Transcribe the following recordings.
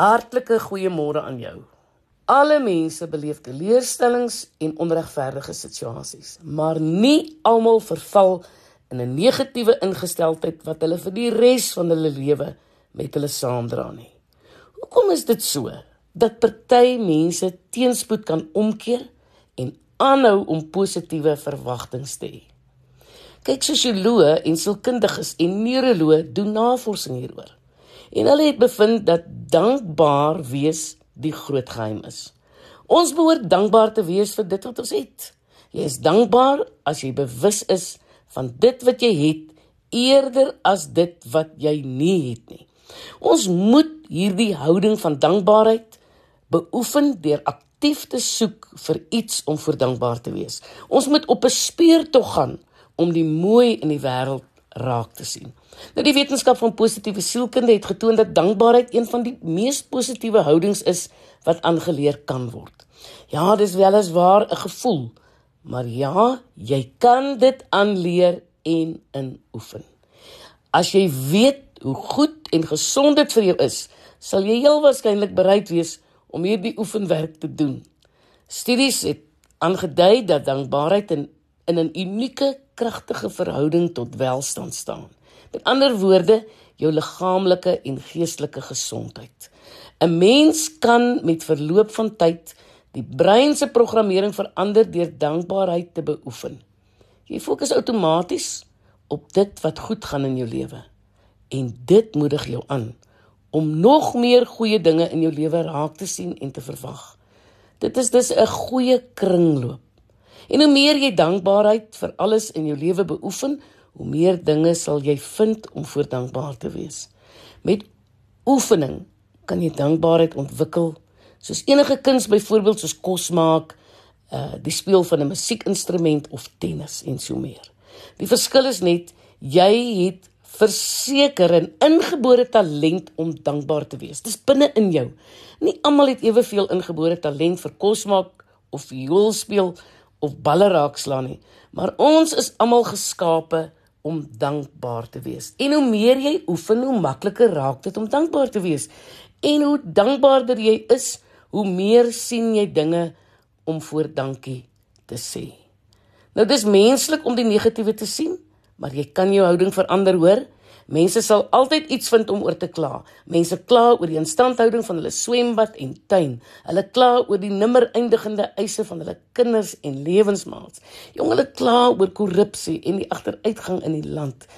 Hartlike goeiemôre aan jou. Alle mense beleef teleurstellings en onregverdige situasies, maar nie almal verval in 'n negatiewe ingesteldheid wat hulle vir die res van hulle lewe met hulle saamdra nie. Hoekom is dit so dat party mense teenspoed kan omkeer en aanhou om positiewe verwagtinge te hê? Kyk, sosioloë en sielkundiges en neuroloë doen navorsing hieroor. En hulle het bevind dat dankbaar wees die groot geheim is. Ons behoort dankbaar te wees vir dit wat ons het. Jy is dankbaar as jy bewus is van dit wat jy het eerder as dit wat jy nie het nie. Ons moet hierdie houding van dankbaarheid beoefen deur aktief te soek vir iets om voor dankbaar te wees. Ons moet op 'n speurtog gaan om die mooi in die wêreld raak te sien. Nou die wetenskap van positiewe sielkunde het getoon dat dankbaarheid een van die mees positiewe houdings is wat aangeleer kan word. Ja, dis weles waar 'n gevoel, maar ja, jy kan dit aanleer en inoefen. As jy weet hoe goed en gesond dit vir jou is, sal jy heel waarskynlik bereid wees om hierdie oefenwerk te doen. Studies het aangedui dat dankbaarheid in in 'n unieke kragtige verhouding tot welstand staan. Met ander woorde, jou liggaamlike en geestelike gesondheid. 'n Mens kan met verloop van tyd die brein se programmering verander deur dankbaarheid te beoefen. Jy fokus outomaties op dit wat goed gaan in jou lewe en dit moedig jou aan om nog meer goeie dinge in jou lewe raak te sien en te verwag. Dit is dus 'n goeie kringloop. En hoe meer jy dankbaarheid vir alles in jou lewe beoefen, hoe meer dinge sal jy vind om voor dankbaar te wees. Met oefening kan jy dankbaarheid ontwikkel, soos enige kuns byvoorbeeld soos kos maak, uh die speel van 'n musiekinstrument of tennis en so meer. Die verskil is net jy het verseker 'n ingebore talent om dankbaar te wees. Dis binne in jou. Nie almal het eweveel ingebore talent vir kos maak of viool speel of balle raakslaan nie, maar ons is almal geskape om dankbaar te wees. En hoe meer jy oefen, hoe makliker raak dit om dankbaar te wees. En hoe dankbaarder jy is, hoe meer sien jy dinge om voor dankie te sê. Nou dis menslik om die negatiewe te sien, maar jy kan jou houding verander, hoor? Mense sal altyd iets vind om oor te kla. Mense kla oor die instandhouding van hulle swembad en tuin. Hulle kla oor die nimmer eindigende eise van hulle kinders en lewensmaats. Jong, hulle kla oor korrupsie en die agteruitgang in die land.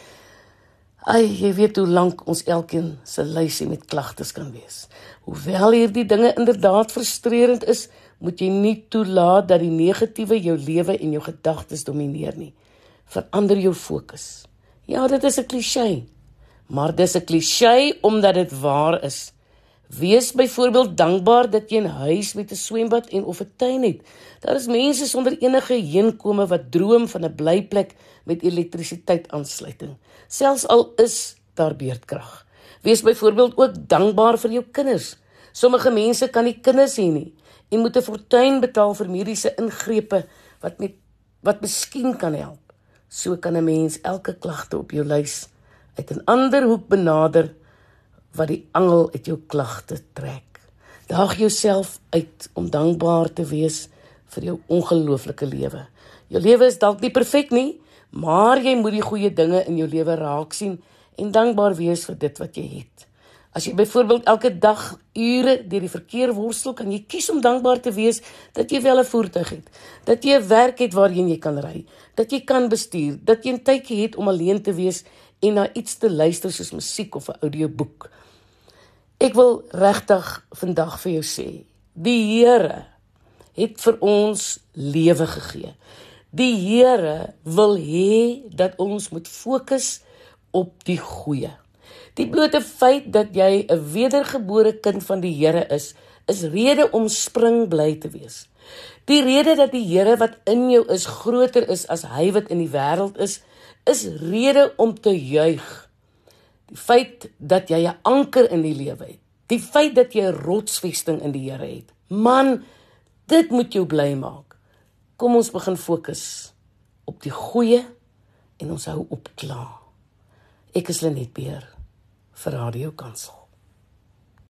Ai, jy weet hoe lank ons elkeen se lysie met klagtes kan wees. Hoewel hierdie dinge inderdaad frustrerend is, moet jy nie toelaat dat die negatiewe jou lewe en jou gedagtes domineer nie. Verander jou fokus. Ja, dit is 'n klise. Maar dis 'n klise omdat dit waar is. Wees byvoorbeeld dankbaar dat jy 'n huis met 'n swembad en of 'n tuin het. Daar is mense sonder enige heenkome wat droom van 'n blyplek met elektrisiteit aansluiting, selfs al is daar beurtkrag. Wees byvoorbeeld ook dankbaar vir jou kinders. Sommige mense kan nie kinders hê nie en moet 'n fortuin betaal vir mediese ingrepe wat met wat miskien kan help. So kan 'n mens elke klagte op jou lys uit 'n ander hoek benader wat die angel uit jou klagte trek. Daag jouself uit om dankbaar te wees vir jou ongelooflike lewe. Jou lewe is dalk nie perfek nie, maar jy moet die goeie dinge in jou lewe raak sien en dankbaar wees vir dit wat jy het. As jy byvoorbeeld elke dag ure deur die verkeer worstel, kan jy kies om dankbaar te wees dat jy wel 'n voertuig het, dat jy 'n werk het waarheen jy kan ry, dat jy kan bestuur, dat jy 'n tydjie het om alleen te wees en na iets te luister soos musiek of 'n audioboek. Ek wil regtig vandag vir jou sê, die Here het vir ons lewe gegee. Die Here wil hê dat ons moet fokus op die goeie. Die blote feit dat jy 'n wedergebore kind van die Here is, is rede om springbly te wees. Die rede dat die Here wat in jou is groter is as hy wat in die wêreld is, is rede om te juig. Die feit dat jy 'n anker in die lewe het. Die feit dat jy 'n rotsvesting in die Here het. Man, dit moet jou bly maak. Kom ons begin fokus op die goeie en ons hou op kla. Ek is Lenet Beer vir Radio Kansel.